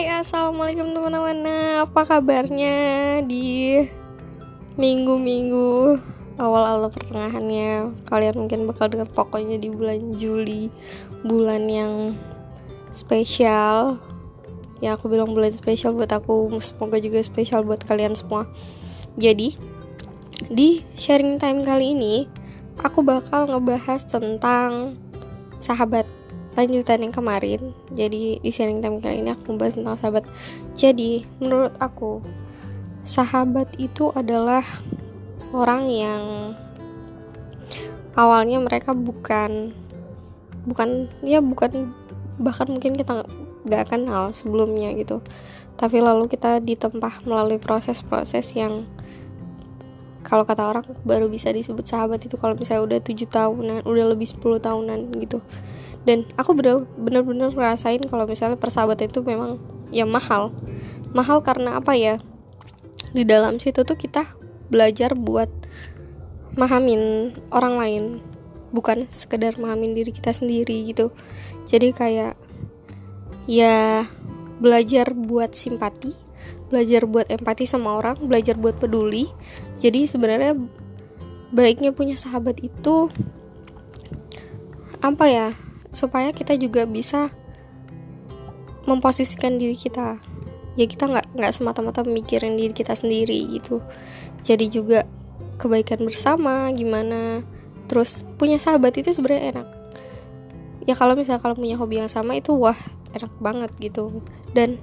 Hai assalamualaikum teman-teman. Apa kabarnya di minggu-minggu awal-awal pertengahannya? Kalian mungkin bakal dengar pokoknya di bulan Juli Bulan yang spesial. Ya aku bilang bulan spesial buat aku. Semoga juga spesial buat kalian semua. Jadi di sharing time kali ini Aku bakal ngebahas tentang sahabat lanjutan yang kemarin. Jadi di sharing time kali ini aku membahas tentang sahabat. Jadi menurut aku sahabat itu adalah orang yang awalnya mereka bukan bukan ya bukan bahkan mungkin kita nggak kenal sebelumnya gitu. Tapi lalu kita ditempah melalui proses-proses yang kalau kata orang baru bisa disebut sahabat itu kalau misalnya udah tujuh tahunan udah lebih 10 tahunan gitu. Dan aku bener-bener ngerasain kalau misalnya persahabatan itu memang ya mahal. Mahal karena apa ya? Di dalam situ tuh kita belajar buat mahamin orang lain. Bukan sekedar mahamin diri kita sendiri gitu. Jadi kayak ya belajar buat simpati belajar buat empati sama orang belajar buat peduli. Jadi sebenarnya baiknya punya sahabat itu apa ya supaya kita juga bisa memposisikan diri kita. Ya kita nggak nggak semata-mata mikirin diri kita sendiri gitu. Jadi juga kebaikan bersama gimana. Terus punya sahabat itu sebenarnya enak. Ya kalau misalnya kalau punya hobi yang sama itu wah enak banget gitu. Dan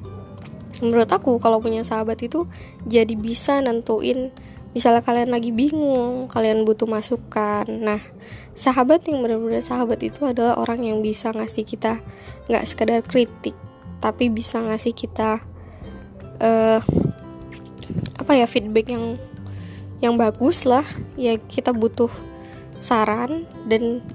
menurut aku kalau punya sahabat itu jadi bisa nentuin misalnya kalian lagi bingung kalian butuh masukan. Nah sahabat yang benar-benar sahabat itu adalah orang yang bisa ngasih kita nggak sekedar kritik tapi bisa ngasih kita uh, apa ya feedback yang yang bagus lah. Ya kita butuh saran dan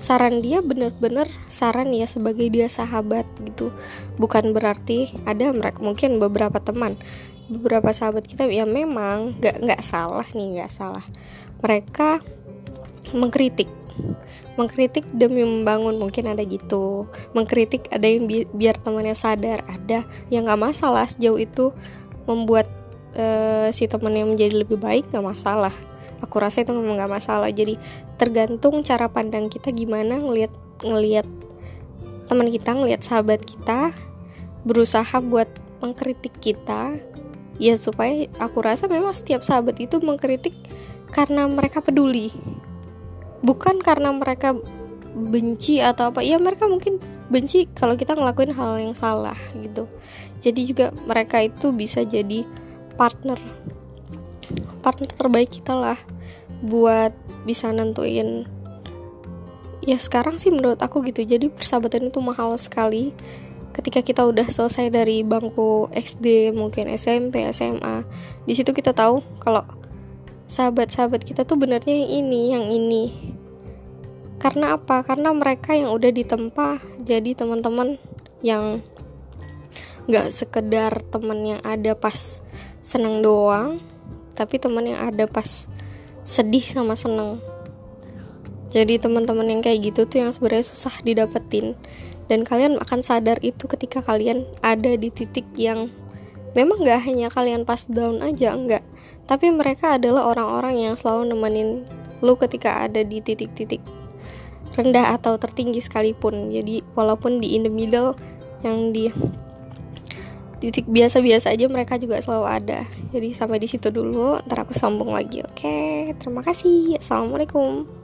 saran dia benar-benar saran ya sebagai dia sahabat gitu. Bukan berarti ada mereka mungkin beberapa teman beberapa sahabat kita ya memang nggak nggak salah nih nggak salah. Mereka mengkritik mengkritik demi membangun mungkin ada gitu. Mengkritik ada yang bi biar temannya sadar ada. Yang nggak masalah sejauh itu membuat uh, si temannya menjadi lebih baik nggak masalah aku rasa itu memang nggak masalah. Jadi tergantung cara pandang kita gimana ngelihat ngelihat teman kita ngelihat sahabat kita berusaha buat mengkritik kita. Ya supaya aku rasa memang setiap sahabat itu mengkritik karena mereka peduli. Bukan karena mereka benci atau apa. Ya mereka mungkin benci kalau kita ngelakuin hal yang salah gitu. Jadi juga mereka itu bisa jadi partner partner terbaik kita lah buat bisa nentuin. Ya sekarang sih menurut aku gitu. Jadi persahabatan itu mahal sekali. Ketika kita udah selesai dari bangku SD mungkin SMP SMA di situ kita tahu kalau sahabat-sahabat kita tuh benernya yang ini yang ini. Karena apa? Karena mereka yang udah ditempa jadi teman-teman yang nggak sekedar teman yang ada pas seneng doang tapi teman yang ada pas sedih sama seneng. Jadi teman-teman yang kayak gitu tuh yang sebenarnya susah didapetin. Dan kalian akan sadar itu ketika kalian ada di titik yang memang gak hanya kalian pas down aja enggak tapi mereka adalah orang-orang yang selalu nemenin lu ketika ada di titik-titik rendah atau tertinggi sekalipun. Jadi walaupun di in the middle yang di titik biasa-biasa aja mereka juga selalu ada. Jadi sampai di situ dulu ntar aku sambung lagi oke? Terima kasih assalamualaikum